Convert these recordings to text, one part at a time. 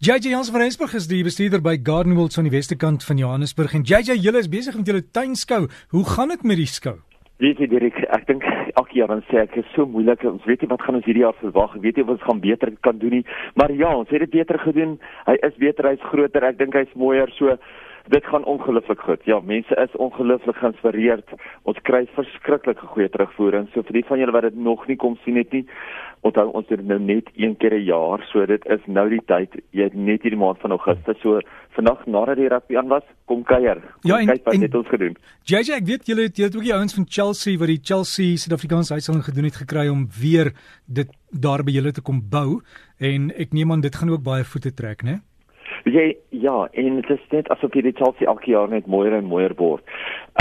JJ Jans van Rensburg is die bestuurder by Garden World aan die weste kant van Johannesburg en JJ julle is besig met julle tuinskou. Hoe gaan dit met die skou? Weet jy Dirk, ek dink elke jaar dan sê ek is so moeilik. Ons weet nie wat gaan ons hierdie jaar verwag. Weet jy wat ons gaan beter kan doen nie. Maar ja, ons het dit beter gedoen. Hy is beter, hy's groter. Ek dink hy's mooier. So dit gaan ongelooflik goed. Ja, mense is ongelooflik geïnspireerd. Ons kry verskriklike goeie terugvoering. So vir die van julle wat dit nog nie kom sien het nie, onthou ons doen nou net een keer 'n jaar. So dit is nou die tyd. Jy het net hierdie maand van Augustus. So vandag nadat die rugby aan was, kom kuier. Ja, en, kyk wat en, het ons gedoen. JJ, ek weet julle het julle het ook die ouens van Chelsea wat die Chelsea Suid-Afrikaanse huishouding gedoen het gekry om weer dit daar by julle te kom bou en ek neem aan dit gaan ook baie voete trek, né? Jy ja, en dit is net asof hierdie Chelsea elke jaar net mooier en mooier word.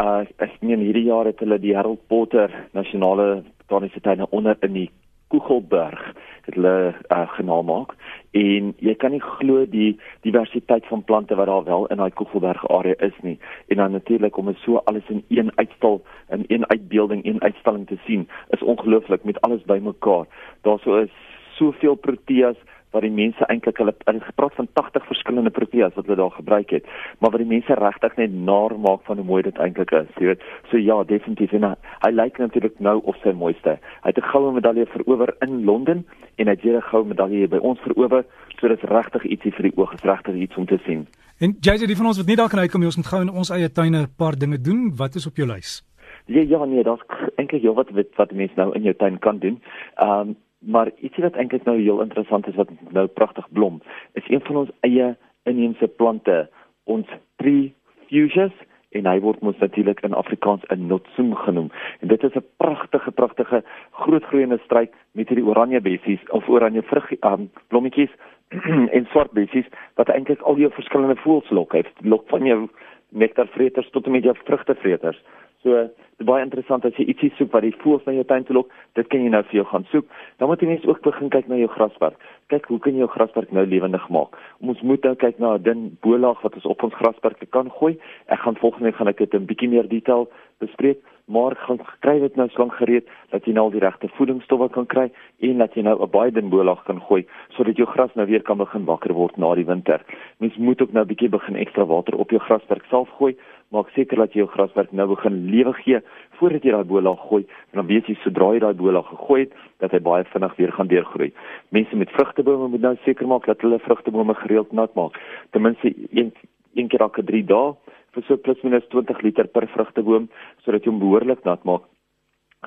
Uh ek meen hierdie jaar het hulle die Harold Potter nasionale botaniese tuine onder in die Kugelberg het hulle uh, genaam maak en jy kan nie glo die diversiteit van plante wat daar wel in daai Kugelberg area is nie. En dan natuurlik om dit so alles in een uitstal in een uitbeelding een uitstalling te sien is ongelooflik met alles bymekaar daarso is soveel proteas wat die mense eintlik hulle hulle gepraat van 80 verskillende proteas wat hulle daar gebruik het, maar wat die mense regtig net naar maak van hoe mooi dit eintlik is, jy weet. So ja, definitief en hy, hy lyk natuurlik nou of sy mooiste. Hy het 'n goue medalje verower in Londen en hy het weer 'n goue medalje by ons verower, so dit is regtig ietsie vir die oog, is regtig iets om te sien. En JJ, die van ons wat nie daar kan uitkom nie, ons moet gou in ons eie tuine 'n paar dinge doen. Wat is op jou lys? Ja, ja nee, daar's eintlik heel wat wat mense nou in jou tuin kan doen. Ehm um, maar ietsie wat eintlik nou heel interessant is wat nou pragtig blom, is een van ons eie inheemse plante, ons tree fuchsias en hy word mos natuurlik in Afrikaans 'n notsoom genoem. En dit is 'n pragtige pragtige grootgroeiende struik met hierdie oranje bessies of oranje vrug um, blommetjies en swart bessies wat eintlik al jou verskillende voëls lok. Hy lok van jou nektarvreters tot en met jou vrugtevreters. So dit is baie interessant as jy ietsie soek wat die voëls na jou tuin toe lok, dit kan jy nou vir jou gaan soek. Dan moet jy net ook begin kyk na jou grasperk. Kyk hoe kan jy jou grasperk nou lewendig maak? Ons moet nou kyk na 'n dun bolaag wat ons op ons grasperke kan gooi. Ek gaan volgende week gaan ek dit in bietjie meer detail bespreek, maar gaan kry dit nou slank gereed dat jy nou al die regte voedingsstowwe kan kry en dat jy nou 'n baie dun bolaag kan gooi sodat jou gras nou weer kan begin wakker word na die winter. Mens moet ook nou bietjie begin ekstra water op jou grasperk self gooi maak seker dat jy jou graswerk nou begin lewe gee voordat jy daai bolag gooi en dan weet jy sodra jy daai bolag gegooi het dat hy baie vinnig weer gaan deurgroei. Mense met vrugtebome moet nou seker maak dat hulle vrugtebome gereeld nat maak. Ten minste een een keer elke 3 dae vir so plus minus 20 liter per vrugteboom sodat jy hom behoorlik nat maak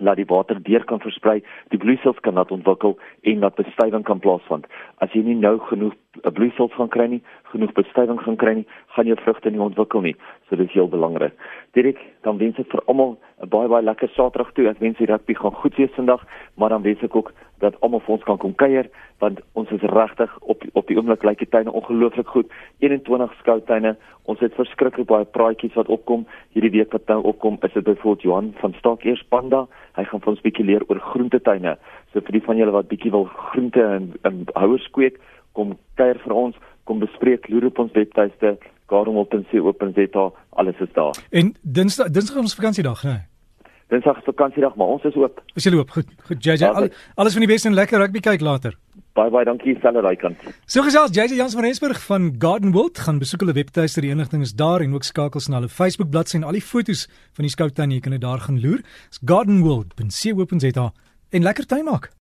laat die water deur kan versprei, die bloeisels kan nat ontwikkel en dat bestuiving kan plaasvind. As jy nie nou genoeg eh, bloeisels gaan kry nie, genoeg bestuiving gaan kry nie, gaan jou vrugte nie ontwikkel nie. So dit is heel belangrik. Direk, dan wens ek vir almal 'n baie baie lekker Saterdag toe. Ek wens die rugby gaan goed wees vandag, maar dan wens ek ook dat almal vir ons kan kom kuier want ons is regtig op op die oomblik lyk die tuine ongelooflik goed. 21 skoutuine. Ons het verskriklik baie praatjies wat opkom. Hierdie week wat nou opkom, is dit byvoorbeeld Johan van Staak eers Panda. Hy gaan vir ons bietjie leer oor groentetuine. So vir die van julle wat bietjie wil groente en, en houers kweek, kom kuier vir ons, kom bespreek loer op ons webtuiste gardenwoltense.za, alles is daar. En Dinsdag Dinsdag is ons vakansiedag, né? Nee? Dinsdag is vakansiedag, maar ons is oop. Is jy oop? Goed. Goed, JJ. Al, alles van die beste en lekker rugby kyk later. Baie baie dankie selfe daai kant. So gesels JJ Jans van Rensburg van Garden World gaan besoek hulle webtuiste, die inligting is daar en ook skakels na hulle Facebook bladsy en al die fotos van die skoutuin jy kan dit daar gaan loer. It's gardenworld.co.za en lekker tuin maak.